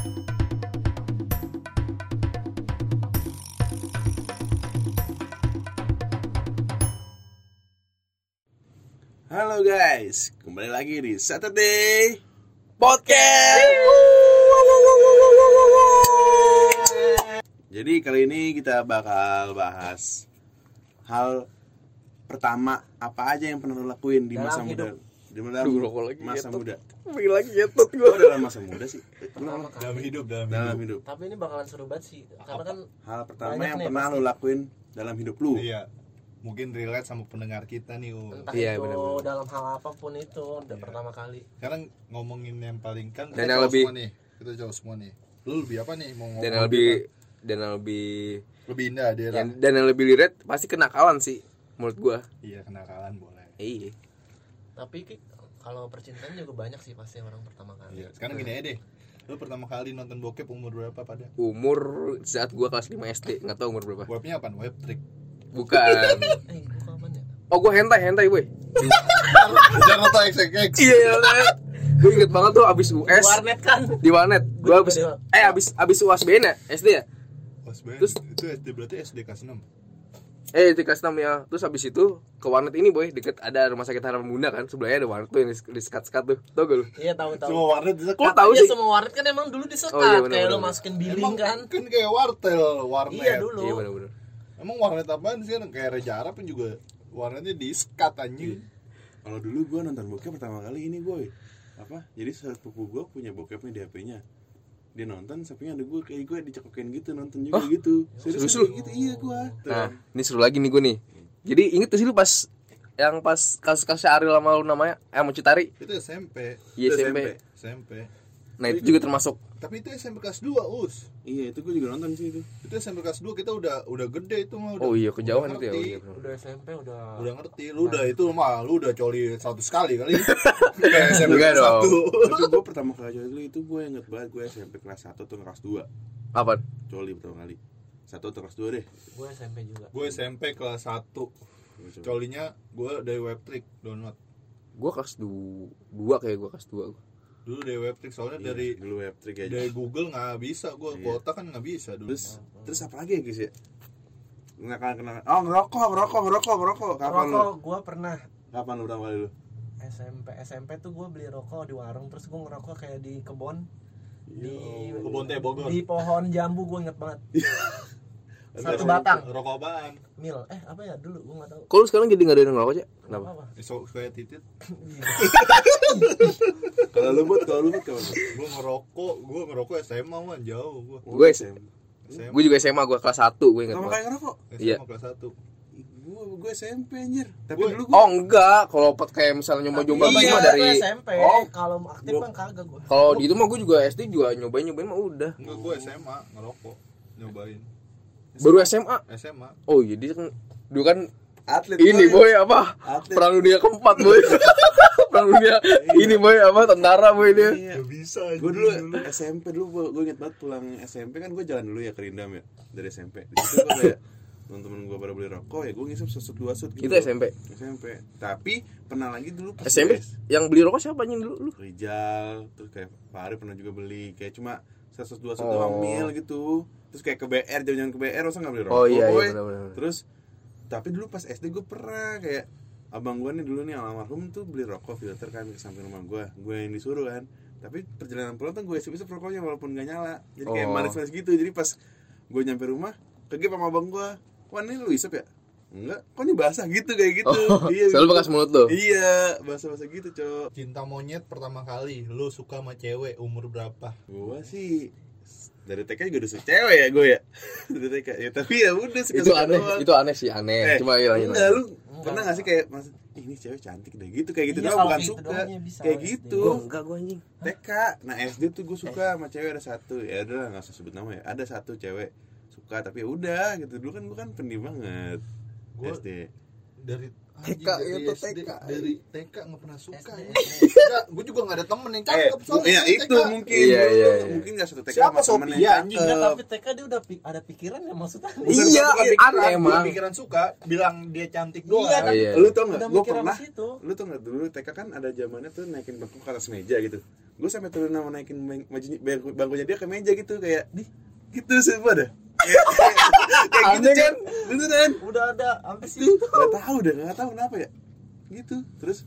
Halo guys, kembali lagi di Saturday Podcast. Jadi kali ini kita bakal bahas hal pertama apa aja yang pernah lo lakuin di Dalam masa hidup. muda. Di dalam lagi masa muda. Lagi ngetot Kok gue dalam masa muda sih? Pertama kali. dalam hidup dalam, Dalam hidup. hidup. Tapi ini bakalan seru banget sih. Karena kan Hal pertama yang nih, pernah pasti. lo lakuin dalam hidup lu. iya mungkin relate sama pendengar kita nih um. entah Iya, itu dalam hal apa pun itu udah Iya. pertama kali. sekarang ngomongin yang paling kan Dan kita yang lebih- semua nih kita jauh semua nih lu lebih apa nih mau ngomong dan yang lebih dan yang lebih lebih indah dia yang, dan yang lebih liret pasti kenakalan sih menurut gua iya kenakalan boleh iya Tapi kalau percintaan juga banyak sih pasti orang pertama kali. iya sekarang gini aja deh. Lu pertama kali nonton bokep umur berapa pada umur saat gua kelas 5 SD nggak tahu umur berapa. Webnya apa? Web trick. Bukan. Eh, ya? oh gua hentai hentai boy jangan tau xxx iya iya gue inget banget tuh abis US Warnet kan. di warnet. Gue Gua abis eh abis abis UASBN ya SD ya? Pas banget. Terus- itu SD berarti SD kelas 6 eh di kelas 6 ya. Terus abis itu ke warnet ini boy deket ada rumah sakit harapan bunda kan. Sebelahnya ada warnet tuh yang di, di sekat sekat tuh. Tau gak lu? Iya tahu tahu. semua warnet disekat Kok tahu Iya sih? semua warnet kan emang dulu disekat Oh, iya, kayak lo masukin billing emang kan. kan kayak wartel warnet. Iya dulu. iya benar benar. Emang warnet apaan sih? Kan kayak Reja Arab pun juga warnetnya di sekat anjing. Kalau dulu gua nonton bokep pertama kali ini boy. Apa? Jadi sepupu gua punya bokepnya di HP-nya. Dia nonton sampingnya ada gua kayak gua dicekokin gitu nonton juga Hah? gitu. Serius Serius lu? kayak gitu iya gua. Tuh. Nah, ini seru lagi nih gue nih. Jadi inget sih lu pas yang pas kasus-kasusnya Ariel sama lu namanya eh sama Citari? itu SMP Iya Itu SMP. SMP Nah, itu juga termasuk tapi itu SMP kelas 2 us Iya itu gua juga nonton sih itu. itu SMP kelas 2 kita udah udah gede itu mah udah, Oh iya, kejauhan udah itu ya. Oh, iya. Udah SMP udah. udah ngerti lu udah itu mah lu udah coli satu sekali kali kayak SMP kelas dong. satu. itu gua pertama kali coli dulu itu gua inget banget gua SMP kelas 1 atau kelas 2 Apa? coli pertama kali. Satu atau kelas 2 deh. Gue SMP juga. gue SMP kelas 1 Gua coba. colinya gue dari webtrick download Gua kelas 2 kayak gua kelas 2. Dulu dari webtrick soalnya Iya, dari dulu web trick aja. dari Google nggak bisa gue Iya. kuota kan nggak bisa dulu Terus terus apa lagi ya guys ya? Kenakalan kenakalan. Oh ngerokok ngerokok ngerokok ngerokok. Kapan lu? Rokok gue pernah Kapan lu pertama kali lu? SMP SMP tuh gue beli rokok di warung terus gue ngerokok kayak di kebon di kebun teh Bogor di pohon jambu gue inget banget satu Rokok- batang. rokok apaan? Mil. Eh apa ya? Dulu gue nggak tahu. Lu sekarang jadi enggak ada yang ngerokok aja? Kenapa? apa so kayak titit. Kalau lu buat kalau lu buat gue ngerokok gue ngerokok SMA mah jauh gue Gue SMA. SMA Gue juga SMA gua kelas 1 gue inget Pertama banget. kali ngerokok? SMA Iya. kelas 1 Gua gua SMP anjir. Tapi Gua- dulu gua Oh enggak, kalau pot kayak misalnya nyoba-nyoba Iya, gitu mah dari SMP Oh, kalau aktif kan kagak gue kalau di itu mah gue juga SD juga nyobain-nyobain mah udah. enggak gue SMA ngerokok. Nyobain Baru SMA. SMA Oh, jadi kan dulu kan atlet. ini boy. boy apa? Atlet. Perang dunia keempat boy. Perang dunia ini boy apa tentara boy dia. Iya. Bisa Gue dulu SMP dulu gua, gua inget banget pulang SMP kan gue jalan dulu ya ke Rindam ya dari SMP. Di situ gua kayak teman-teman gue pada beli rokok ya gue ngisep sesut dua sut gitu. Itu SMP. SMP. Tapi pernah lagi dulu pas SMP yang beli rokok siapa anjing dulu lu? Rijal terus kayak Pak Ari pernah juga beli kayak cuma satu dua sut Oh. doang mil gitu terus kayak ke BR jangan ke BR masa nggak beli rokok Oh iya iya benar-benar. terus tapi dulu pas SD gue pernah kayak abang gue nih dulu nih almarhum tuh beli rokok filter kan ke samping rumah gue gue yang disuruh kan. Tapi perjalanan pulang tuh gue isep-isep rokoknya walaupun gak nyala. Jadi kayak Oh. manis-manis gitu. Jadi pas gue nyampe rumah kegep sama abang gue wah ini lu isep ya? Enggak. Kok ini basah gitu kayak gitu? Oh, iya selalu bekas mulut lu. iya basah-basah gitu cok. Cinta monyet pertama kali lu suka sama cewek umur berapa? Gue sih dari TK juga udah suka cewek ya gue ya. Dari TK ya tapi ya udah suka Itu aneh, itu aneh sih aneh. Eh, Cuma iya iya. enggak lu Enggak. pernah gak sih kayak maksud "Ih, ini cewek cantik deh gitu kayak gitu Iya, doang bukan gitu suka. doang ya bisa, kayak gitu Gua enggak gua anjing. TK nah SD tuh gue suka sama cewek ada satu ya udah nggak usah sebut nama ya. Ada satu cewek suka tapi ya udah gitu. Dulu kan gue kan pendiam banget Gua- SD dari TK, itu TK. dari TK nggak pernah suka SD. ya. Enggak, gue juga nggak ada temen yang eh cakep soalnya ya dari itu TK. mungkin Iya, iya, iya. mungkin gak satu TK Siapa sama temen yang anjing? cakep. Enggak, tapi TK dia udah pi- ada pikiran ya maksudnya Iya, iya, aneh emang. pikiran suka bilang dia cantik doang Iya, kan? Iya. lu tau nggak gue pernah lu tau nggak dulu TK kan ada zamannya tuh naikin bangku ke atas meja gitu gue sampai turun sama naikin bangkunya dia ke meja gitu kayak gitu sumpah dah kayak gitu kan? Beneran udah ada sampai situ. nggak tahu deh nggak tahu kenapa ya. Gitu. Terus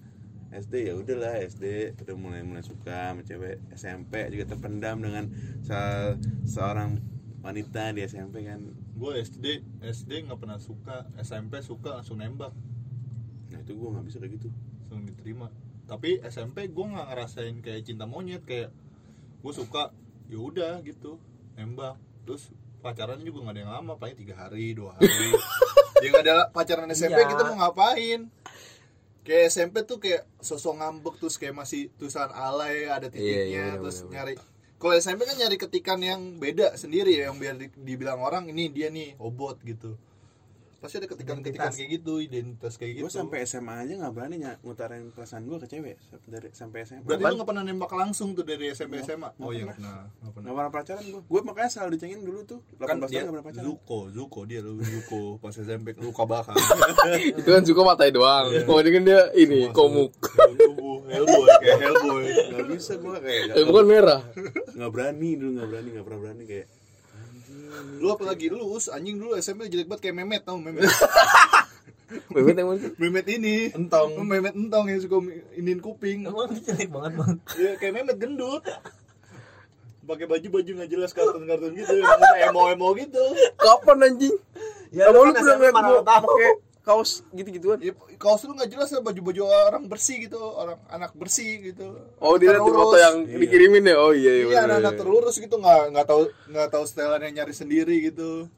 SD ya udahlah SD. Udah mulai mulai suka sama cewek SMP. Juga terpendam dengan se- seorang wanita di SMP kan. Gue SD SD nggak pernah suka. SMP suka langsung nembak. Nah itu gue nggak bisa kayak gitu. Langsung diterima. Tapi SMP gue nggak ngerasain kayak cinta monyet. Kayak gue suka ya udah gitu nembak. Terus pacaran juga nggak ada yang lama paling tiga hari dua hari. Ya nggak ada pacaran SMP Iya. kita mau ngapain? Kayak SMP tuh kayak sosok ngambek terus kayak masih tulisan alay ada titiknya Iya, iya, bener, terus bener, nyari kalau SMP kan nyari ketikan yang beda sendiri ya yang biar di- dibilang orang ini dia nih obot gitu pasti ada ketikan-ketikan kayak gitu identitas kayak gitu. gue sampai SMA aja nggak berani ny- ngutarin perasaan gue ke cewek dari sampai SMA Berarti lu gak pernah nembak langsung tuh dari SMP SMA? Oh iya nggak gak pernah. Gak pernah. nggak pernah pacaran gue gue makanya selalu dicengin dulu tuh. 18 Kan tahun dia nggak pernah pacaran. Zuko, Zuko dia lu Zuko. Pas SMP luka bakar. itu kan juga matai doang. Kalau ini kan dia ini komuk. Hellboy kayak Hellboy. nggak bisa gue kayak eh bukan merah. Nggak berani dulu nggak berani nggak pernah berani kayak Lu apalagi lu us anjing dulu SMP jelek banget kayak Memet tau Memet. Memet yang mana? Memet ini. entong Memet entong yang suka inin kuping. emang jelek banget bang Ya kayak Memet gendut. Pakai baju-baju nggak jelas kartun-kartun gitu, emo-emo gitu. kapan anjing ya Kamu lu pernah ngeliat tahu pakai kaos gitu-gituan Ya, kaos lu nggak jelas ya baju-baju orang bersih gitu, orang anak bersih gitu. oh dia liat di foto yang Iya. dikirimin ya oh iya iya Iya, anak-anak bener. terurus gitu nggak nggak tahu nggak tahu setelan yang nyari sendiri gitu.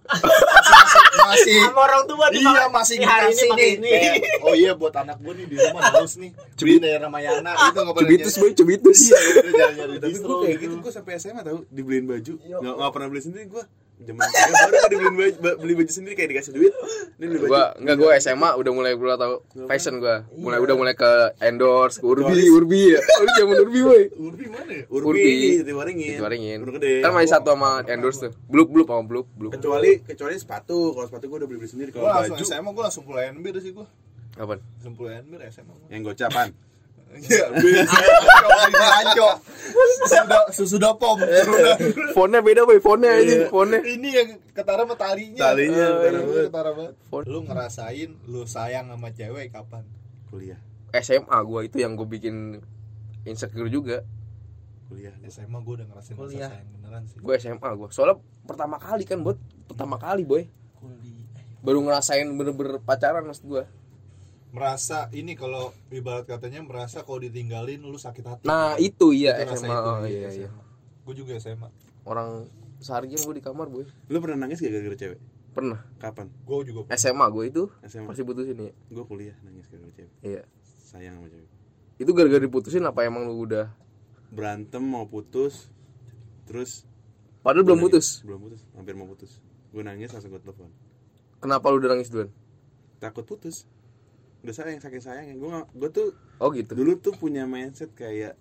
masih, masih sama orang tua di iya masih Nih, hari ini nih. ini. Kayak, oh iya buat anak gue nih di rumah haus nih. Beliin dari Ramayana itu nggak pernah cubitus boy cubitus Iya, itu nyari nyari tapi distro gue kayak gitu. gitu gue sampai SMA tau dibeliin baju nggak nggak pernah beli sendiri gue zaman saya baru gue dibeliin baju, ba- beli baju sendiri kayak dikasih duit. Ini beli baju. Gua enggak gua SMA udah mulai gua tahu fashion gua. Mulai udah mulai ke endorse ke Urbi Kecuali- Urbi ya. Oh lu zaman Urbi boy Urbi mana ya? Urbi, Urbi. ini jadi waringin dikeluarin Pondok gede. Kan masih satu sama endorse tuh. Blue blue sama blue blue kecuali kecuali sepatu. Kalau sepatu gue udah beli, beli sendiri. Gue kalau baju. SMA gue langsung pulai NBR sih gue. kapan Langsung pulai NBR SMA gue. yang gocapan Iya, Anco. Sudah sudah pom. Sudah. fontnya beda boy fontnya ini fontnya Ini yang ketara sama talinya. Talinya, Eh, ketara iya, banget. ketara banget. Font. Lu ngerasain lu sayang sama cewek kapan? kuliah SMA gua itu yang gua bikin insecure juga kuliah SMA gue udah ngerasain rasa Kuliah. sayang beneran sih. gua SMA gua soalnya pertama kali kan buat pertama kali boy kuliah baru ngerasain bener-bener pacaran maksud gua merasa ini kalau ibarat katanya merasa kalau ditinggalin lu sakit hati. nah itu iya Itu SMA itu, oh, iya iya Gue juga SMA. orang seharian gua di kamar boy. Lu pernah nangis gak gara-gara cewek? Pernah. Kapan? Gue juga SMA gua itu SMA pasti putusin ya gue kuliah nangis gara-gara cewek. Iya. Sayang sama cewek. Itu gara-gara diputusin apa emang lu udah? Berantem mau putus terus padahal belum nangis. putus? Belum putus hampir mau putus. Gue nangis langsung gue telepon. Kenapa lu udah nangis duluan takut putus udah sayang saking sayang gue gue tuh oh gitu. dulu tuh punya mindset kayak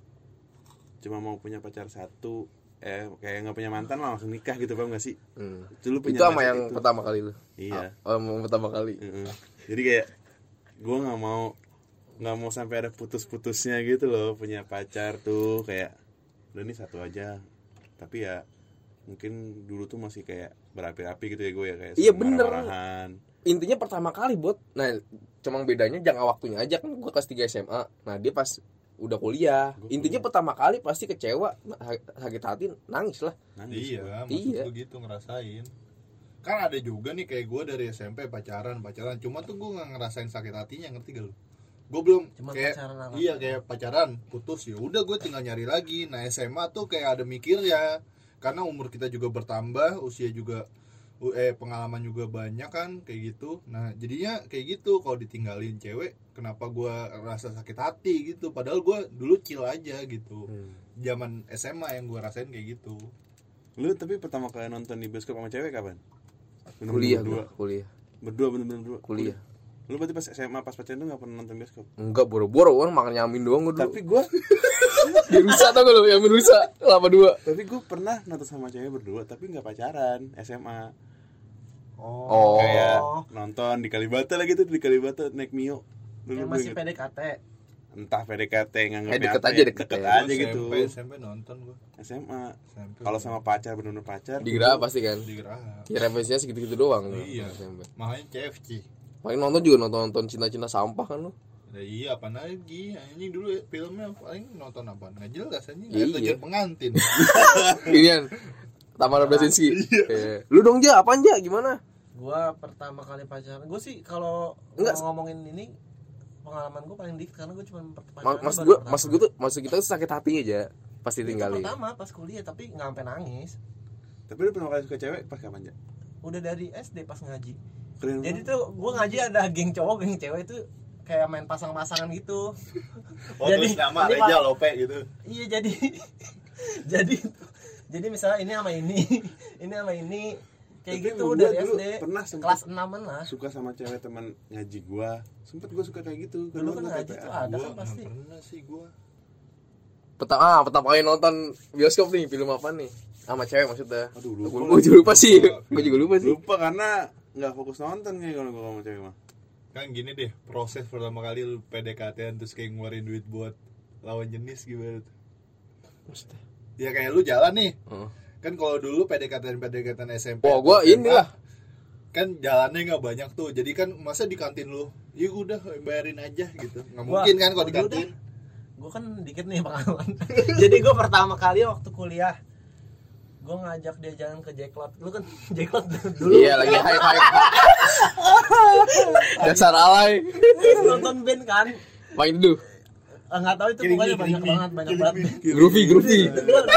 cuma mau punya pacar satu eh kayak nggak punya mantan lah langsung nikah gitu bang gak sih? Hmm. dulu punya itu sama yang itu. pertama kali lu? Iya. Oh, yang pertama kali. Heeh. jadi kayak gue nggak mau nggak mau sampai ada putus-putusnya gitu loh punya pacar tuh kayak udah nih satu aja. Tapi ya mungkin dulu tuh masih kayak berapi-api gitu ya gue ya kayak Iya, bener. intinya pertama kali buat nah cuma bedanya jangka waktunya aja kan gua kelas 3 SMA nah dia pas udah kuliah Gua intinya kuliah. pertama kali pasti kecewa ha- sakit hati nangis lah nangis Iya, Iya. gue gitu ngerasain. Kan ada juga nih kayak gue dari SMP pacaran, pacaran. Cuma tuh gue nggak ngerasain sakit hatinya, ngerti gak lu? Gue belum Cuma kayak pacaran apa? iya kayak pacaran putus ya udah gue tinggal nyari lagi. Nah SMA tuh kayak ada mikir ya, karena umur kita juga bertambah, usia juga eh pengalaman juga banyak kan kayak gitu. Nah jadinya kayak gitu kalau ditinggalin cewek, kenapa gue rasa sakit hati gitu? Padahal gue dulu chill aja gitu. Zaman SMA yang gue rasain kayak gitu. lu tapi pertama kali nonton di bioskop sama cewek kapan? Bener-bener kuliah berdua gua kuliah. Berdua bener-bener berdua kuliah. Lu berarti pas SMA pas pacaran tuh gak pernah nonton bioskop? Enggak boro-boro kan makan nyamin doang gua dulu. Tapi gue dia rusak tau gak lu? Yang rusak. Lama dua. Tapi gue pernah nonton sama cewek berdua tapi nggak pacaran SMA Oh. kayak nonton di Kalibata lagi tuh di Kalibata naik Mio. Yang gue masih. PDKT entah PDKT nganggapnya Eh, deket apa aja, ya, deket deket ya. aja gitu. SMP SMP nonton gua. SMA kalau sama pacar bener-bener pacar. Di Geraha pasti kan? Di Geraha. Ya referensinya segitu-gitu doang. Iya. SMP. makanya CFC paling nonton juga nonton nonton cinta-cinta sampah kan lu. Nah, iya apa lagi? Anjing dulu ya, filmnya paling nonton apa? Nggak jelas anjing. Iya. nggak tujuan pengantin. Ini kan Tamara Blazinski Iya. lu dong ja. Apaan ja? Gimana? Gua pertama kali pacaran. Gua sih kalau ngomongin ini pengalaman gua paling dikit. Karena gua cuma pacaran maksud pertama. maksud gua tuh maksud kita tuh sakit hati aja pasti Itu tinggalin pertama pas kuliah tapi nggak sampai nangis. Tapi lu pernah kali suka cewek pas kapan ya udah dari SD pas ngaji. Keren jadi banget. tuh gua ngaji ada geng cowok geng cewek itu kayak main pasang-pasangan gitu. Oh Jadi, terus nama Reja. Lope gitu. Iya jadi jadi jadi misalnya ini sama ini ini sama ini kayak Tapi gitu gua dari dulu SD pernah sempet kelas 6 lah. suka sama cewek teman ngaji gua. Sempet gua suka kayak gitu. Dulu Gua kan ngaji tuh ada gua kan pasti. pernah sih gua. Pertama ah pertama kali nonton bioskop nih film apa nih? Sama cewek maksudnya. Aduh, lupa. gue lagi. juga lupa sih. Gue juga lupa sih. Lupa karena nggak fokus nonton kayak kalau gua sama cewek mah. Kan gini deh proses pertama kali lu PDKT terus kayak ngeluarin duit buat lawan jenis gimana tuh? Maksudnya? Ya kayak lu jalan nih. Heeh. kan kalau dulu PDKT PDKT SMP oh atau gue SMA, inilah. Kan jalannya nggak banyak tuh. Jadi kan masa di kantin lu? Ya udah bayarin aja gitu. Nggak mungkin kan kalau di kantin. gue kan dikit nih pengalaman. Jadi gue pertama kali waktu kuliah gue ngajak dia jalan ke Jacklot. Lu kan Jacklot dulu. Iya lagi hype hype dasar alay. Nonton band kan? Main dulu nggak tahu itu pokoknya banyak banget banyak banget. groovy groovy. Gua-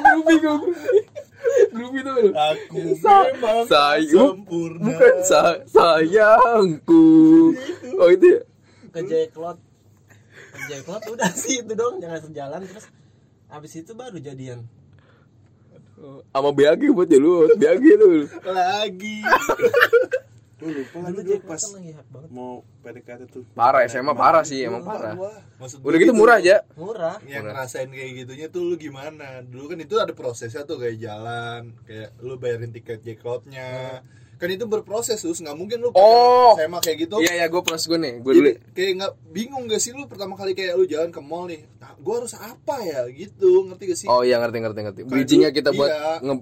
groovy groovy. Tuh aku Sa- memang say- sempurna. Bukan sa sayangku. Oh itu ya? Ke Jacklot ke Jacklot udah sih itu dong jangan sejalan. Terus abis itu baru jadian. Sama BAG buat jalut BAG tuh. Lagi lu lupa kan dulu dulu pas lagi mau PDKT tuh. Parah SMA parah sih emang parah. Maksud udah gitu murah aja murah. Yang Murah. ngerasain kayak gitunya tuh lu gimana? Dulu kan itu ada prosesnya tuh kayak jalan kayak lu bayarin tiket jacklotnya kan itu berproses terus nggak mungkin lu Oh. sama kayak gitu. Iya iya gue plus gue nih gue dulu. kayak nggak bingung gak sih lu pertama kali kayak lu jalan ke mall nih? Nah, gua harus apa ya? Gitu ngerti gak sih? Oh iya ngerti ngerti ngerti. Bridgingnya dulu, kita buat iya. nge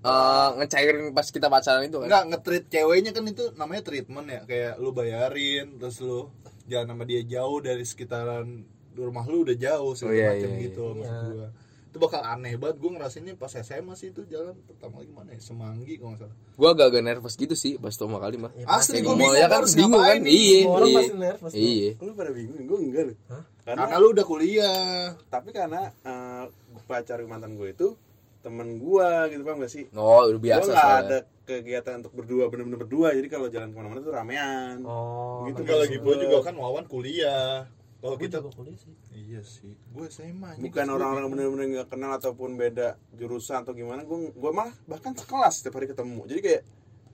eh, ngecairin pas kita pacaran itu kan? Nggak nge-treat ceweknya kan itu namanya treatment ya. Kayak lu bayarin terus lu jangan sama dia jauh dari sekitaran rumah lu udah jauh segala Oh, iya, macam iya, gitu iya. maksud gua. Itu bakal aneh banget gue ngerasainnya pas SMA sih itu jalan. Pertama kali mana ya? Semanggi kalau nggak salah. Gue agak-agak nervous gitu sih pas pertama kali mah Ya, asli gue gua bingung ya kan? bingung kan? nih. iya orang iya. pasti nervous iya. Lu pada bingung gue enggak loh karena, karena lu udah kuliah. Tapi karena eh, pacar mantan gue itu temen gue gitu paham gak sih? Oh udah gue biasa nggak soalnya. ada kegiatan untuk berdua bener-bener berdua. Jadi kalau jalan ke mana-mana tuh ramean. Oh Gitu, enggak lagi gue Gua- juga kan Wawan kuliah. Kalau kita juga kuliah sih. Iya sih. Gue SMA bukan orang-orang bener-bener nggak kenal ataupun beda jurusan atau gimana gue gue malah bahkan sekelas setiap hari ketemu. Jadi kayak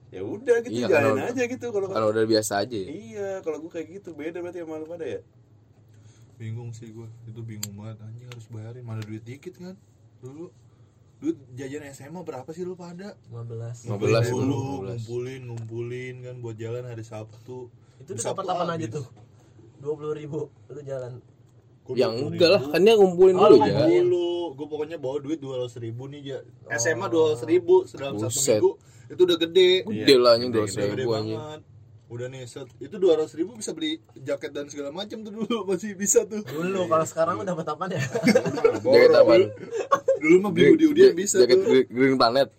ya udah gitu Iya, karena- aja gitu kalau kalau udah biasa aja ya. iya kalau gue kayak gitu. Beda berarti sama lu pada ya? Bingung sih gue itu bingung banget. Anjing harus bayarin. Mana duit dikit kan? Dulu duit jajan SMA berapa sih lu pada 15 15 Ngumpulin itu, dulu 15. ngumpulin ngumpulin kan buat jalan hari Sabtu. Itu Hari tuh dapat apa aja tuh. dua puluh ribu lu jalan. Yang 20.000. enggak lah kan dia ngumpulin Oh, dulu lu ya. ngumpulin. dulu gue pokoknya bawa duit dua ratus ribu nih ya Oh. SMA dua ratus ribu dalam satu minggu. Itu udah gede. Gede lah anjing dua udah gede ribu anjing. Udah nih set. Itu dua ratus ribu bisa beli jaket dan segala macam tuh dulu. Masih bisa tuh. Dulu kalau sekarang udah dapat apa ya jaket apa dulu mah beli udi udian bisa jaket tuh. Green- Green Planet.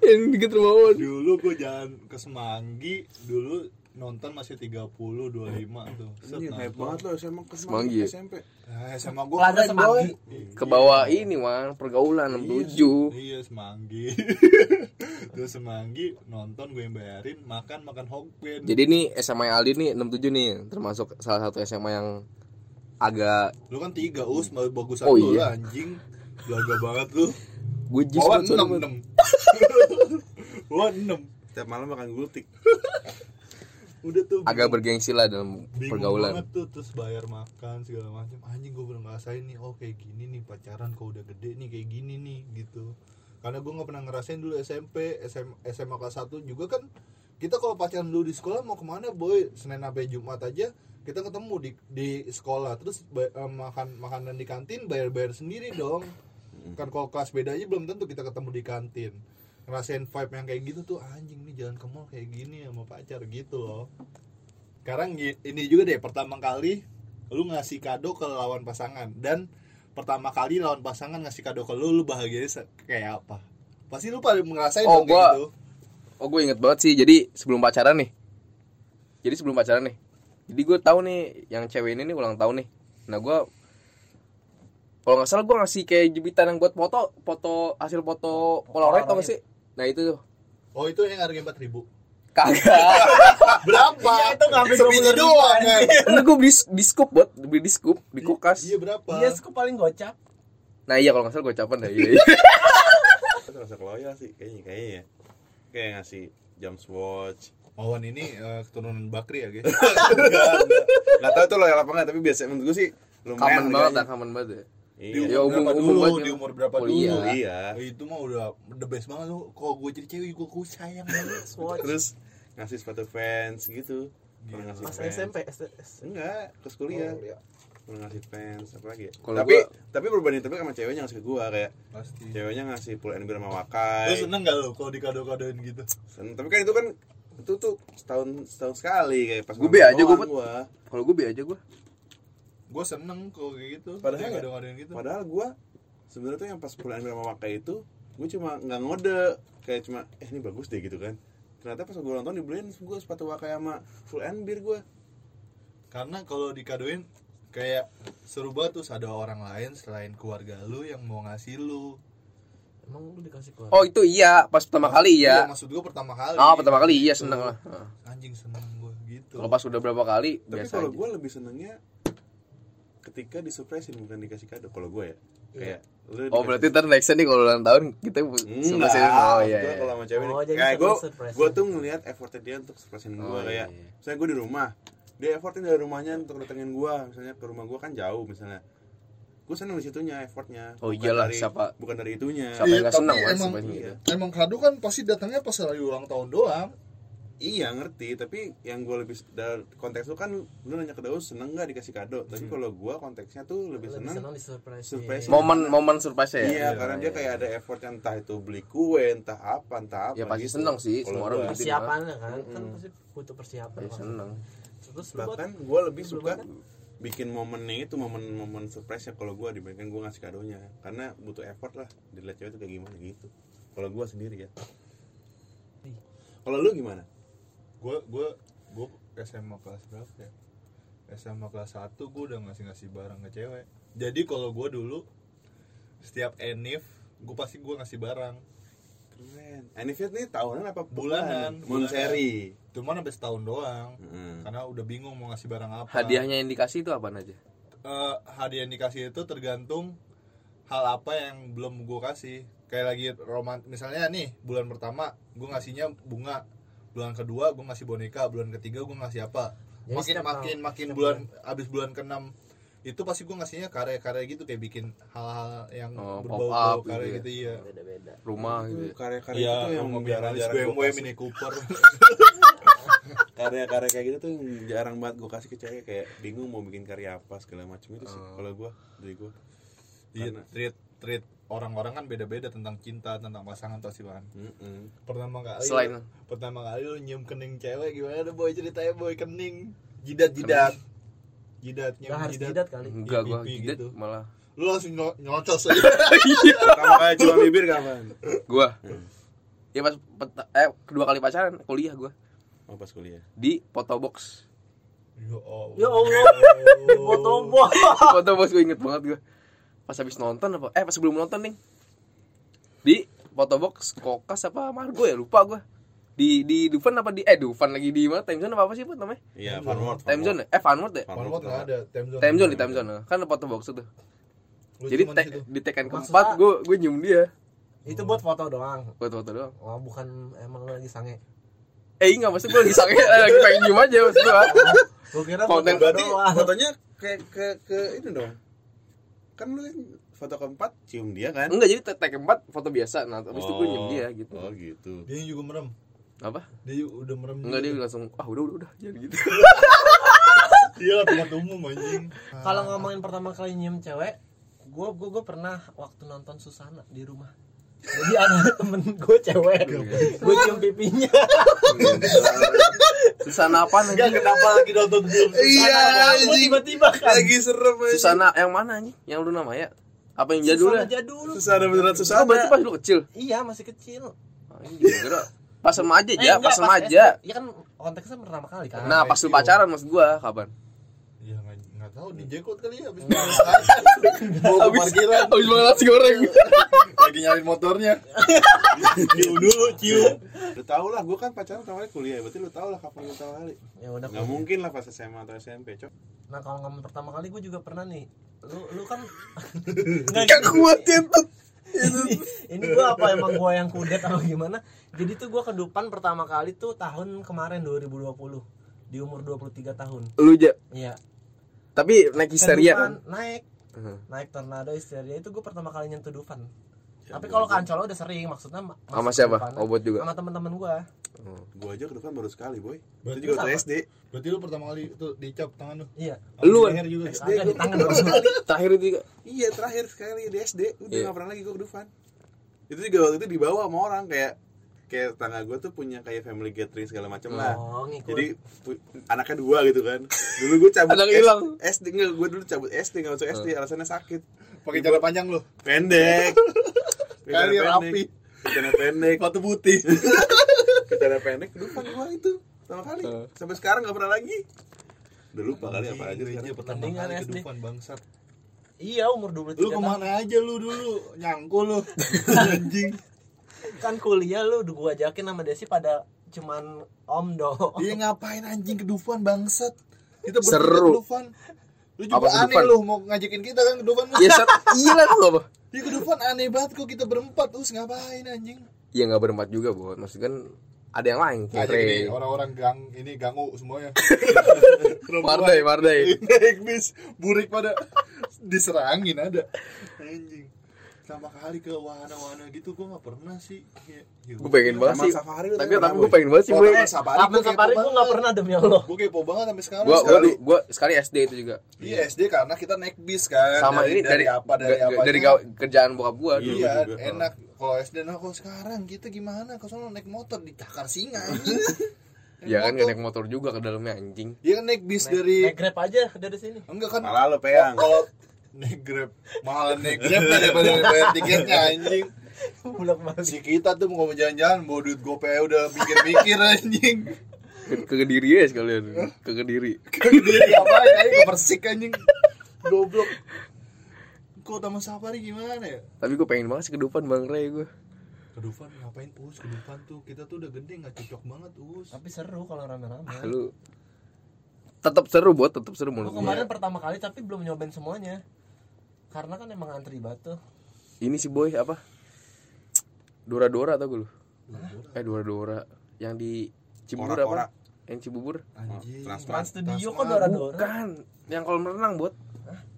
Yang dikit rumah Wawan. dulu gue jalan ke Semanggi dulu nonton masih 30 25 tuh. Set Anjir, hype banget lo SMA ke Semanggi. Ya? SMP Nah, SMA gue Plaza Semanggi. ke bawah ini man pergaulan 67 Iya Semanggi. Terus Semanggi nonton gue yang bayarin Makan makan hokben jadi nih SMA Aldi nih 67 nih termasuk salah satu SMA yang agak Lu kan tiga us. Mau bagusan Oh, lu iya. lah anjing. Belaga banget lu. Gue jis 6 Man. 6 Wawan 6 setiap malam makan gultik. Udah tuh agak bergengsi lah dalam bingung pergaulan. banget tuh Terus bayar makan segala macam Anjing gue belum ngerasain nih Oh kayak gini nih pacaran kok udah gede nih kayak gini nih gitu. Karena gue gak pernah ngerasain dulu SMP SM, SMA kelas 1 juga kan kita kalau pacaran dulu di sekolah mau ke mana boy? Senin sampai jumat aja kita ketemu di di sekolah terus eh, makan makanan di kantin bayar bayar sendiri dong. Kan kalau kelas beda aja belum tentu kita ketemu di kantin. Ngerasain vibe yang kayak gitu tuh anjing nih jalan ke mall kayak gini sama pacar gitu loh. Sekarang ini juga deh pertama kali lu ngasih kado ke lawan pasangan dan pertama kali lawan pasangan ngasih kado ke lu lu bahagianya kayak apa? Pasti lu pada ngerasain Oh, dong kayak gua- gitu. Oh gue inget banget sih Jadi sebelum pacaran nih. Jadi sebelum pacaran nih Jadi gue tahu nih Yang cewek ini nih ulang tahun nih. Nah gue Kalau nggak salah gue ngasih kayak jepitan yang buat foto Foto Hasil foto Polaroid tau gak sih? Nah itu tuh. Oh itu yang harganya empat ribu. Kagak. Berapa? Iya, itu nggak sampai Sebiji 20.000 doang kan Enggak gue beli di scoop buat Beli di scoop Di kulkas. iya berapa? Iya, suka paling gocap. Nah iya kalau nggak salah gue capan dah iya, iya. itu termasuk loyal sih kayaknya kayaknya ya. Kayak ngasih jam swatch Wawan ini eh, keturunan Bakri ya guys? Nggak tahu tuh loyal apa enggak tapi biasa menurut gue sih lumayan Kamen banget. Kamen banget ya. Di iya Ya, umur berapa umum dulu? banget di ya. umur berapa Oh, dulu? Iya. iya itu mah udah the best banget tuh. Kalau gue jadi cewek gue gue sayang banget. Terus ngasih sepatu fans gitu. Ngasih Pas fans. SMP, S- enggak terus kuliah. Oh, iya. ngasih fans apa lagi ya? Tapi gua- tapi berbanding tapi sama ceweknya ngasih ke gua kayak pasti. ceweknya ngasih full NB sama lu Wakai seneng gak lu kalau dikado-kadoin gitu? Sen- tapi kan itu kan itu tuh setahun setahun sekali kayak pas nonton be aja, gua. Kalau gue be aja gue gue seneng kalau kayak gitu. Padahal ya- dikado-kadoin gitu. padahal gua sebenarnya tuh yang pas full NB sama Wakai itu gua cuma nggak ngode. Kayak cuma eh ini bagus deh gitu kan. Ternyata pas gua nonton dibeliin gua sepatu Wakai sama full NB gua. Karena kalau dikadoin kayak seru banget tuh ada orang lain selain keluarga lu yang mau ngasih lu Emang lu dikasih keluar? Oh itu iya Pas pertama kali Iya, iya maksud gue pertama kali. Oh pertama kali iya Gitu. seneng lah. Anjing seneng gue gitu. Kalau pas udah berapa kali tapi biasa kalau gua lebih senengnya ketika disurprisein bukan dikasih kado kalau gua ya. Kayak lu Oh berarti ntar nextnya nih kalau ulang tahun kita Enggak, surprisein. Oh iya iya. kalau sama cewek Oh, kayak gue gue tuh ngelihat effortnya dia untuk surprisein gue Oh, kayak iya. misalnya gue di rumah dia effortin dari rumahnya untuk datengin gue misalnya ke rumah gue kan jauh misalnya gue seneng di situnya effortnya Oh, Bukan iyalah, dari- siapa- bukan dari itunya Siapa yang Iya, nggak senang kan emang- gitu emang kado kan pasti datangnya pas lagi ulang tahun doang iya ngerti tapi yang gue lebih dari konteks lu kan lu nanya ke Daus seneng nggak dikasih kado tapi kalau gue konteksnya tuh lebih, Lebih seneng senang di surprise. surprise. Momen momen surprise ya iya, karena dia kayak ada effort yang entah itu beli kue entah apa entah apa Ya pasti gitu. seneng sih, Kalau semua orang gua- begitu. persiapannya kan kan Mm-mm. pasti butuh persiapan Ya seneng terus bahkan gue lebih suka? Bikin momennya itu momen-momen surprise ya kalau gue dibandingkan gue ngasih kadonya. Karena butuh effort lah dilihat cewek itu kayak gimana gitu. Kalau gue sendiri ya. Kalau lu gimana? Gue gue gue SMA kelas berapa ya? SMA kelas 1 gue udah ngasih ngasih barang ke cewek. Jadi kalau gue dulu setiap enif gue pasti gue ngasih barang keren. Anifit nih tahunan apa Bulanan, Mon bulanan. seri cuman sampai setahun doang Hmm. karena udah bingung mau ngasih barang apa. Hadiahnya yang dikasih itu apa aja? Eh, hadiah yang dikasih itu tergantung hal apa yang belum gue kasih. Kayak lagi roman misalnya nih bulan pertama gue ngasihnya bunga. Bulan kedua gue ngasih boneka. Bulan ketiga gue ngasih apa. Jadi makin makin tahun- makin bulan abis bulan keenam itu pasti gue ngasihnya karya-karya gitu kayak bikin hal-hal yang Oh, berbau pop-up karya gitu ya. gitu iya beda-beda Rumah gitu itu ya. karya-karya Iya, itu tuh yang BMW, gue kasih Mini Cooper. karya-karya kayak gitu tuh jarang banget gue kasih ke cewek kayak bingung mau bikin karya apa segala macam itu sih Oh. kalau gue dari gue Iya, Karena- treat treat orang-orang kan beda-beda tentang cinta, tentang pasangan pasti kan. Mm-mm. Pertama kali Selain- pertama kali lu nyium kening cewek gimana tuh boy ceritanya boy kening. Jidat jidat. Jidat nyium Nggak harus jidat. jidat kali Enggak gua jidat gitu. malah Lu langsung nyo- nyocos aja. Pertama kali cuma bibir kapan gua. Ya pas peta- eh kedua kali pacaran kuliah gua oh pas kuliah di Photobox. ya Allah. ya Allah foto buah Photobox gue inget banget gua. Pas habis nonton apa? Eh pas sebelum nonton nih. Di Photobox Kokas apa Margo ya lupa gua. Di di Dufan apa di eh Dufan lagi di mana? Time Zone apa apa sih Put namanya? iya Farmworld Time Zone ya? Eh Funward ya? Palmot nggak ada, time zone. Time Zone di Time Zone. Kan ada Photobox itu. Jadi di tekan keempat gue gue nyium dia itu buat foto doang buat foto doang. oh bukan emang lu lagi sange Eh enggak maksud gue lagi sange eh, lagi pengen nyium aja maksud gue. gua kira Konten foto berarti doang fotonya ke ke ke ini dong kan lu foto keempat cium dia kan Enggak jadi te- tag keempat foto biasa. Nah, habis itu gue nyium dia gitu. oh gitu Dia juga merem. Apa dia udah merem enggak dia langsung ah udah udah udah jangan gitu lah tempat umum anjing Kalau ngomongin pertama kali nyium cewek, gue gue gue pernah waktu nonton Susana di rumah. Jadi ada temen gue cewek, gue cium pipinya. Susana apa Enggak nih kenapa lagi nonton film Iya, anjing. tiba-tiba kan. Lagi serem anjing. Susana yang mana nih yang lu nama ya apa yang jadul Susana ya jadul. Susana beneran oh, Susana. berarti pas lu kecil Iya masih kecil. Ah, ini juga kira pas Eh, aja enggak, pas SD. remaja Iya kan konteksnya pertama kali kan. nah pas lu pacaran maksud gua kapan ya nggak nggak tahu di jekot kali ya abis bawa ke parkiran habis banget nasi goreng lagi nyariin motornya cium dulu cium Lu tau lah, gue kan pacaran pertama kali kuliah, berarti lu tau lah kapan lu tau kali. Ya udah. Gak mungkin lah pas SMA atau SMP, cok. Nah kalau ngomong pertama kali gue juga pernah nih. Lu lu kan. gak kuat ya tuh ini, ini gue apa emang gue yang kudet atau gimana? Jadi tuh gue kedupan pertama kali tuh tahun kemarin 2020 di umur 23 tahun. Lu aja iya. Tapi naik histeria kan? Naik. Naik tornado histeria. Itu gue pertama kali nyentuh Dufan Ya, tapi kalau kancolo udah sering maksudnya ma- sama siapa obot juga sama teman-teman gue Gue aja ke depan baru sekali, boy. Berarti Itu juga waktu apa? SD. berarti lu pertama kali itu dicap tangan lu iya Lu leher juga SD di gua tangan baru dong. sekali. terakhir itu juga Iya, terakhir sekali di SD. Udah Iya. gak pernah lagi gue ke Dufan. Itu juga waktu itu dibawa sama orang kayak kayak tetangga gue tuh punya kayak family gathering segala macam lah. oh ngikut Jadi anaknya dua gitu kan. Dulu gue cabut Anak S- hilang. SD enggak, gue dulu cabut SD enggak masuk SD alasannya sakit. pakai cara panjang lu Pendek. Kali rapi. Celana pendek. sepatu putih. Celana pendek. Dufan gua itu. Sama kali. Sampai sekarang gak pernah lagi. Udah lupa kali apa aja Gereja Mendingan kali ke SD. Bangsat. Iya umur 23 lu tahun. ke mana aja lu dulu? Nyangkul lu. Anjing. Kan kuliah lu udah gue ajakin sama Desi pada cuman om dong. Dia ngapain anjing ke Dufan bangsat? Kita bertiga Seru. ke Dufan lu juga Apa aneh lu mau ngajakin kita kan ke Dufan lu. Ya set iya lah lu apa dia ke Dufan aneh banget kok kita berempat. Terus ngapain anjing? Ya nggak berempat juga buat maksud kan ada yang lain kayak Ngajak ini Ray. orang-orang gang ini gangu semuanya. Mardai Mardai naik bis burik pada diserangin ada. Anjing sama kali ke wahana-wahana gitu gua nggak pernah sih Ya, gue pengen banget sih safari tapi tapi gue pengen banget sih gue safari kepo safari gue gak pernah demi Allah Gua kepo banget sampai sekarang gue sekali. gue gue sekali SD itu juga Iya SD karena kita naik bis kan. sama dari, ini dari apa dari apa? dari kerjaan bokap gue Iya. Iya, juga. enak. Kalau SD nah kalau sekarang kita gimana? Kalau sono naik motor dicakar singa anjing. ya kan gak naik motor juga ke dalamnya anjing Dia kan naik bis naik, dari naik grab aja dari sini enggak kan Malah lu peyang. Kalau naik Grab mahal naik Grab daripada bayar tiketnya anjing. bulak balik Si kita tuh mau jalan-jalan bawa duit GoPay udah mikir-mikir anjing. ke, ke kediri ya sekalian ke kediri Dia apa ya? Ke Persik anjing. Goblok. Kok Taman Safari gimana ya? tapi gue pengen banget sih ke depan bang Ray gue ke Dufan ngapain us ke Dufan tuh kita tuh udah gede nggak cocok banget us tapi seru kalau rame-rame ah, lu tetap seru buat tetap seru menurut gue kemarin pertama kali tapi belum nyobain semuanya. Karena kan emang antri batu. Ini si boy apa? Dora Dora tau gue lu? Eh Dora Dora yang di Cibubur apa? Yang Cibubur? Anjing. Trans- Trans Studio kok Tasman. Dora-Dora? Bukan. Yang kolam renang buat.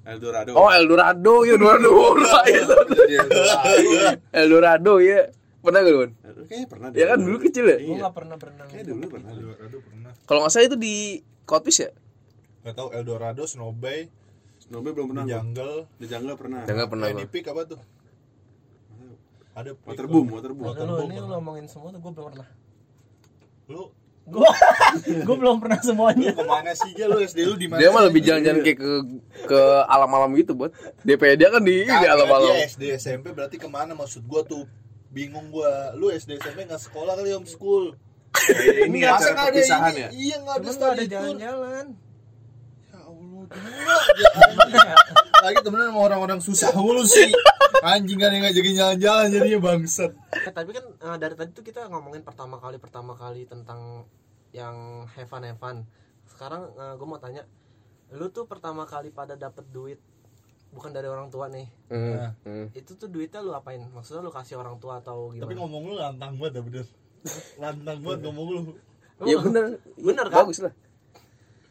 Eldorado. oh Eldorado. Ya Dora itu Jadi, aduh. Eldorado. Ya pernah gak lu Wan? Kayaknya pernah deh. ya kan dulu kecil ya? Gue Iya. gak pernah berenang. Kayak dulu pernah. Eldorado pernah. Kalau nggak salah itu di Kotwis ya? Nggak tahu Eldorado Snow Bay Snowbay belum pernah. di gua. jungle. Di jungle pernah. Jangan pernah di gua. peak apa tuh? Ada peak. Waterboom, waterboom. Waterboom. Lu ini lu ngomongin semua tuh gue belum pernah. Lu? Gue gue belum pernah semuanya. Lu ke mana sih Gil? lu SD lu di mana dia mah lebih jalan-jalan kayak ke ke alam-alam gitu buat. DP dia kan di ini Kagak, alam-alam. dia SD SMP berarti ke mana maksud gua tuh? Bingung gua. Lu SD SMP nggak sekolah kali homeschool Ini Masa acara nggak ada perpisahan ini? ya. iya nggak ada ada study tour jalan-jalan ya Allah gimana lagi temenan sama orang-orang susah mulu sih anjing kan yang ngajakin jalan-jalan jadinya bangsat Eh, tapi kan eh, dari tadi tuh kita ngomongin pertama kali pertama kali tentang yang have fun have fun. Sekarang gue mau tanya, lu tuh pertama kali pada dapet duit bukan dari orang tua nih. Nah. hmm. Itu tuh duitnya lu apain? Maksudnya lu kasih orang tua atau gimana? tapi ngomong lu lantang banget ya bener lantang banget ngomong lu. Ya bener. Bener kan? bagus lah.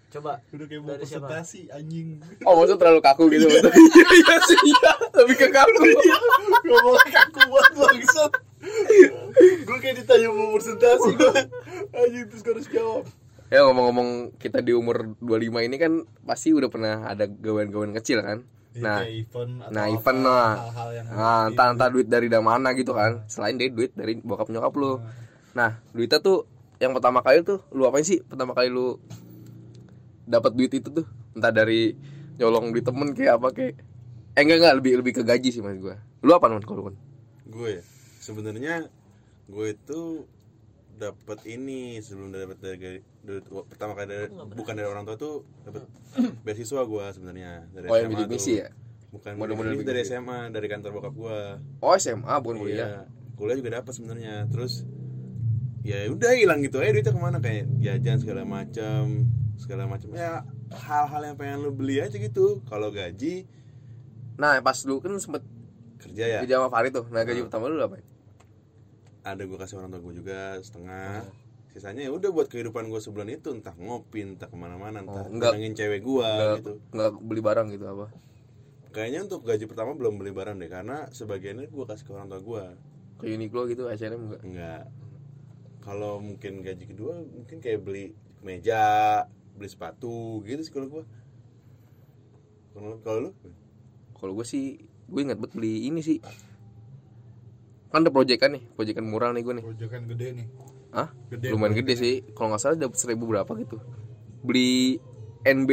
Coba udah kayak mau presentasi anjing. Oh maksudnya terlalu kaku gitu. Iya. Sih iya lebih ke kaku. Ngomong kaku banget bangsat. Gue kayak ditanya mau presentasi gue anjing terus gue harus jawab. Ya ngomong-ngomong kita di umur 25 ini kan pasti udah pernah ada gawean-gawean kecil kan. Iya, Nah, kayak event atau nah apa, event lah. hal-hal yang Nah, entah entah duit dari dari mana gitu kan. Selain dari duit dari bokap nyokap lu. Nah, duitnya tuh yang pertama kali tuh lu apain sih? Pertama kali lu dapat duit itu tuh entah dari nyolong di temen kayak apa kayak eh enggak enggak lebih lebih ke gaji sih mas gua. Lu apa non kalau gue ya sebenarnya gue itu dapat ini sebelum dapat dari, dari, dari- pertama kali dari, bukan dari orang tua tuh dapat beasiswa gue sebenarnya dari Oh, yang SMA tuh. misi ya? bukan model bidik dari. SMA dari kantor bokap gue Oh SMA bukan kuliah. Iya, kuliah juga dapat sebenarnya. Terus ya udah hilang gitu aja duitnya ke mana kayak jajan segala macam, segala macam. Ya hal-hal yang pengen lu beli aja gitu. Kalau gaji Nah, pas lu kan sempet kerja ya, kerja sama Farid tuh. Nah, gaji pertama lu apa? ada gue kasih orang tua gue juga setengah. Sisanya ya udah buat kehidupan gue sebulan itu entah ngopi, entah ke mana-mana, entah Oh, enggak- cewek gue gitu. enggak beli barang gitu apa? Kayaknya untuk gaji pertama belum beli barang deh karena sebagiannya gue kasih ke orang tua gue. Ke Uniqlo gitu, H&M enggak? Enggak. Kalau mungkin gaji kedua mungkin kayak beli meja, beli sepatu gitu sih kalau gua. Kalau kalau lu? Kalau gue sih gue inget banget beli ini sih. Kan ada proyekan nih, proyekan murah nih gue nih. proyekan gede nih Hah? Gede, Lumayan proyekan. gede sih. Kalau nggak salah dapat seribu berapa gitu. Beli NB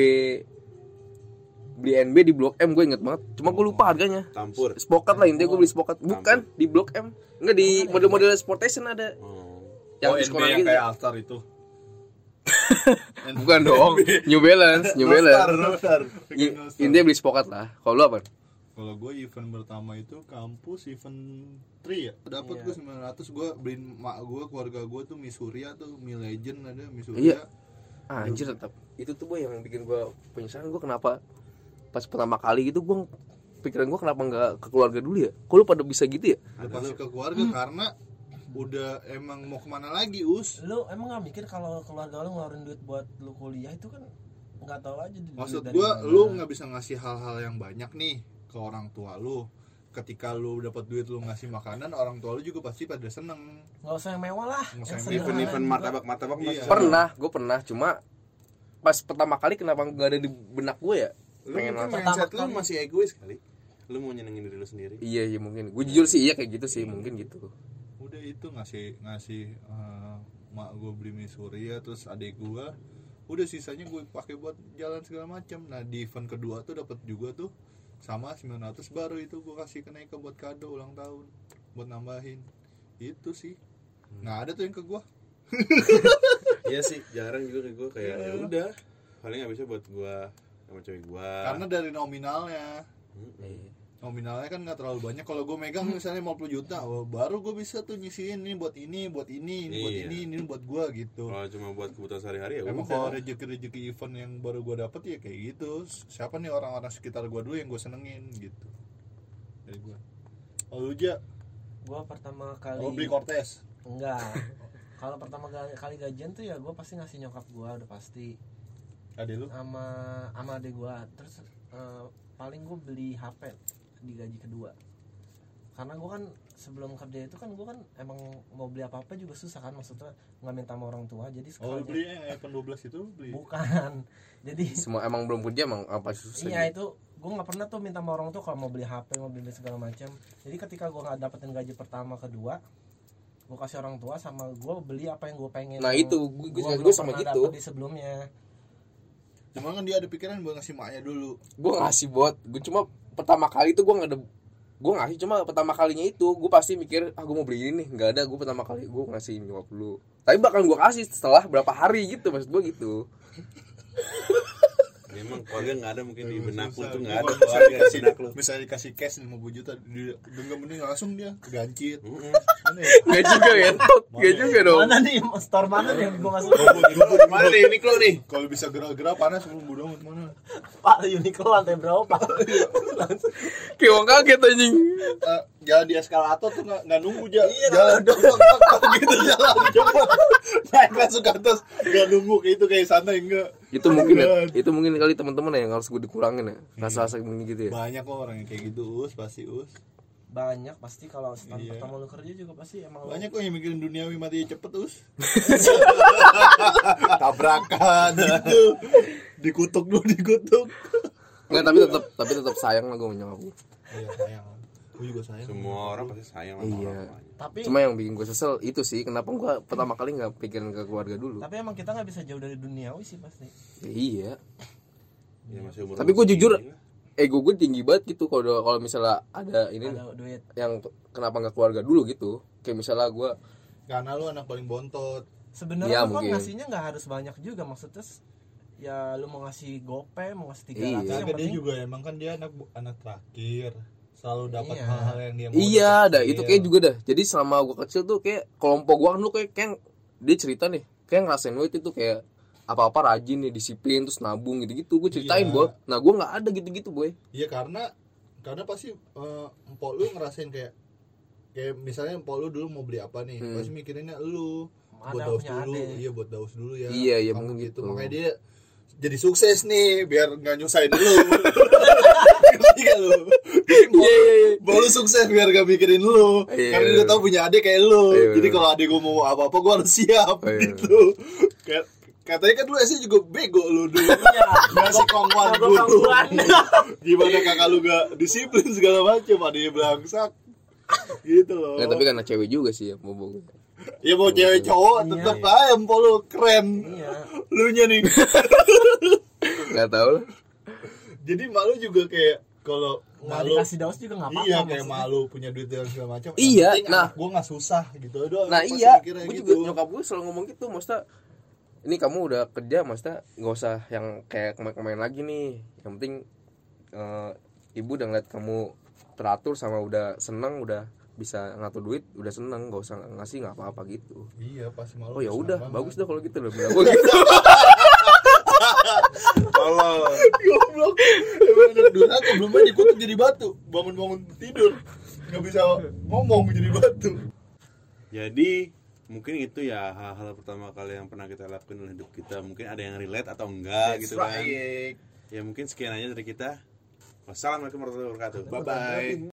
beli NB di Blok M gue inget banget. Cuma gue lupa harganya. Tampur. Spokat lah intinya gue beli spokat. Bukan di Blok M. Enggak di model-model sportation ada. Oh. Yang oh, diskonan NBA yang gitu. kayak Alstar itu Bukan dong. New Balance, New Balance. Alstar I- Intinya beli spokat lah. Kalau lu apa? kalau gue event pertama itu kampus event 3 ya dapat Iya. gue 900 gue beliin mak gue keluarga gue tuh Misuria tuh Mi Legend ada Iya. Misuria Ah, anjir tetap. Itu tuh boy yang bikin gue penyesalan gue kenapa pas pertama kali gitu gue pikiran gue kenapa nggak ke keluarga dulu ya? Kok lu pada bisa gitu ya? pasti ke keluarga karena udah emang mau ke mana lagi us lu emang gak mikir kalau keluarga lu ngeluarin duit buat lu kuliah itu kan nggak tahu aja maksud dari gue mana. lu nggak bisa ngasih hal-hal yang banyak nih ke orang tua lu ketika lu dapat duit lu ngasih makanan orang tua lu juga pasti pada seneng nggak usah yang mewah lah Nggak usah yang yang sederhana Event-event juga. martabak martabak Iya. Pernah, gue pernah. Cuma pas pertama kali kenapa nggak ada di benak gue ya? Lu Pengen mungkin mindset Pertama lu kali. masih egois kali. Lu mau nyenengin diri lu sendiri. Iya iya mungkin. Gue jujur sih iya kayak gitu sih mungkin gitu. Udah itu ngasih ngasih eh, mak gue beli Misuria terus adik gue udah sisanya gue pakai buat jalan segala macam nah di event kedua tuh dapat juga tuh sama 900 baru itu gue kasih ke Naika buat kado ulang tahun buat nambahin. Itu sih. Nggak ada tuh yang ke gue Iya sih, jarang juga kayak gua kayak ya udah. Paling nggak bisa buat gua sama cewek gua. karena dari nominalnya. Nominalnya kan nggak terlalu banyak. Kalau gue megang misalnya 50 juta oh, baru gue bisa tuh nyisihin ini buat ini buat ini ini buat Iya. ini ini buat gue gitu. Kalau cuma buat kebutuhan sehari-hari ya Emang kalau udah. rezeki-rezeki event yang baru gue dapet ya kayak gitu. Siapa nih orang-orang sekitar gue dulu yang gue senengin gitu. Dari gue Oh lu Ja, gua pertama kali oh beli Cortez? Enggak. Kalau pertama kali, kali gajian tuh ya gua pasti ngasih nyokap gua udah pasti. Adek lu? sama sama adik gua. Terus eh, paling gua beli HP di gaji kedua karena gua kan sebelum kerja itu kan gua kan emang mau beli apa apa juga susah kan maksudnya nggak minta sama orang tua jadi Oh lu sekalinya- beli yang iPhone 12 itu beli? bukan jadi Semua emang belum kerja emang apa susah. iya gitu. itu gue nggak pernah tuh minta sama orang tuh kalau mau beli HP mau beli segala macam jadi ketika gue nggak dapetin gaji pertama kedua gue kasih orang tua sama gue beli apa yang gue pengen Nah, itu, gua gua belum sama gitu. di sebelumnya Cuma kan dia ada pikiran buat ngasih maknya dulu gue ngasih buat gue cuma pertama kali itu gue nggak ada gue ngasih cuma pertama kalinya itu gue pasti mikir ah gue mau beli ini nih. Nggak ada gue pertama kali gue ngasih nyokap dulu tapi bakal gue kasih setelah berapa hari gitu maksud gue gitu Memang keluarga nggak ada mungkin di Emang benak lu susah. tuh nggak ada keluarga di benak lu. Misalnya dikasih cash 50 juta dia Genggam mending langsung dia kegancit. Mana ya? nggak juga ya nggak juga dong. Mana nih? Store mana nih? Yang gue masuk Mana nih Uniqlo nih? Kalau bisa gerak-gerak panas belum bodo amat mana? Pak Uniqlo lantai berapa? Langsung kayak orang kaget anjing. Eh, jalan di eskalator tuh nggak nggak nunggu ja. Iya, jalan dong gitu jalan? Cepet naik langsung ke atas nggak nunggu kayak itu kayak santai enggak itu mungkin ya, itu mungkin kali teman-teman ya yang harus gue dikurangin ya. Rasa-rasa begini gitu ya. Banyak kok orang yang kayak gitu us pasti us. Banyak pasti kalau setahun Iya. pertama lu kerja juga pasti emang banyak kok yang mikirin duniawi mati cepet terus tabrakan gitu. Dikutuk dulu dikutuk. Enggak, tapi tetap tapi tetap sayang lah gue sama nyokap gue. iya sayang gue juga sayang semua orang pasti sayang sama Iya. orang tapi Cuma yang bikin gue kesel itu sih kenapa gue pertama kali nggak pikirin ke keluarga dulu. tapi emang kita nggak bisa jauh dari duniawi sih pasti Ya, iya. Ya, masih umur Tapi gua masih jujur. Ego gue tinggi banget gitu kalau kalau misalnya ada ini ada duit yang kenapa nggak keluarga dulu gitu. Kayak misalnya gue karena lu anak paling bontot sebenarnya lu kan ngasihnya nggak harus banyak juga maksudnya ya lu mau ngasih gope mau ngasih tiga Iya. ratus yang dia penting juga emang kan dia anak anak terakhir selalu dapat Iya. hal-hal yang dia mau Iya, ada itu Iya. kayak juga dah. Jadi selama gue kecil tuh kayak kelompok gue kan lu kayak, kayak dia cerita nih, kayak ngerasain duit itu kayak apa-apa rajin nih, disiplin terus nabung gitu-gitu. Gue ceritain, Iya. Boy. Nah, gue nggak ada gitu-gitu, boy. Iya karena karena pasti eh, empok lu ngerasain kayak kayak misalnya empok lu dulu mau beli apa nih Hmm. pasti mikirinnya lu buat daus dulu ade. iya buat daus dulu ya Iya, iya, mungkin gitu. makanya dia jadi sukses nih biar nggak nyusahin lu gak Iya, iya, iya. lu sukses biar gak mikirin lu Iya, karena iya. dia tahu punya adik kayak lu Iya, jadi iya. kalau adik gua mau apa apa gua harus siap Iya. gitu katanya kan lu SD juga bego lu dulu Iya. ngasih kongkuan guru gimana kakak lu gak disiplin segala macam ada yang belangsak gitu loh Nggak, tapi karena cewek juga sih ya, bobo. ya mau cewek cowok Iya. tetep aja empok lu keren iya lu nya nih Nggak tahu lah. jadi malu juga kayak kalau nggak malu dikasih daus juga nggak apa-apa iya kayak maksudnya. malu punya duit dan segala macam Iya, penting nah. anak gua nggak susah gitu doang Nah iya, gue gitu. juga nyokap gue selalu ngomong gitu, maksudnya ini kamu udah kerja, maksudnya nggak usah yang kayak kemain-kemain lagi nih. Yang penting eh, ibu udah ngeliat kamu teratur sama udah seneng, udah bisa ngatur duit, udah seneng, nggak usah ngasih nggak apa-apa gitu. iya pasti malu Oh ya udah, bagus dah kalau gitu loh. bilang gitu. Tolong. goblok emang anak durhaka belum aja dikutuk jadi batu bangun-bangun tidur nggak bisa ngomong jadi batu Jadi mungkin itu ya hal-hal pertama kali yang pernah kita lakukan dalam hidup kita. Mungkin ada yang relate atau enggak gitu kan. right. Ya mungkin sekian aja dari kita. Wassalamualaikum warahmatullahi wabarakatuh. bye bye